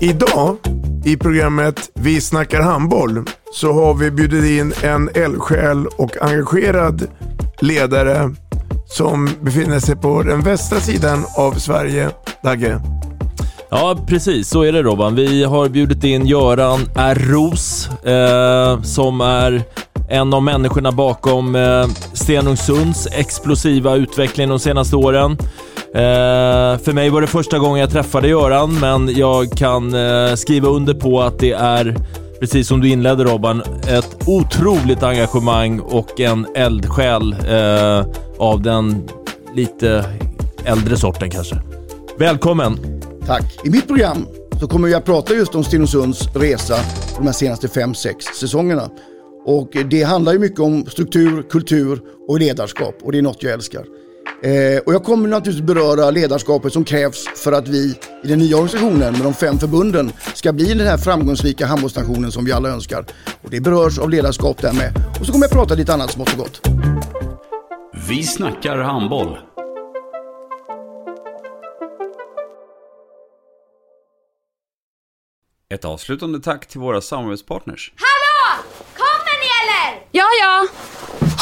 Idag i programmet Vi snackar handboll så har vi bjudit in en eldsjäl och engagerad ledare som befinner sig på den västra sidan av Sverige, Dagge. Ja, precis. Så är det Robban. Vi har bjudit in Göran R. Ros, eh, som är en av människorna bakom eh, Stenungsunds explosiva utveckling de senaste åren. Eh, för mig var det första gången jag träffade Göran, men jag kan eh, skriva under på att det är, precis som du inledde Robban, ett otroligt engagemang och en eldsjäl eh, av den lite äldre sorten kanske. Välkommen! Tack. I mitt program så kommer vi att prata just om Stenungsunds resa de här senaste fem sex säsongerna. Och det handlar ju mycket om struktur, kultur och ledarskap och det är något jag älskar. Eh, och jag kommer naturligtvis beröra ledarskapet som krävs för att vi i den nya organisationen med de fem förbunden ska bli den här framgångsrika handbollsnationen som vi alla önskar. Och det berörs av ledarskap där med. Och så kommer jag prata lite annat smått och gott. Vi snackar handboll. Ett avslutande tack till våra samarbetspartners. Hallå! Kommer ni eller? Ja, ja.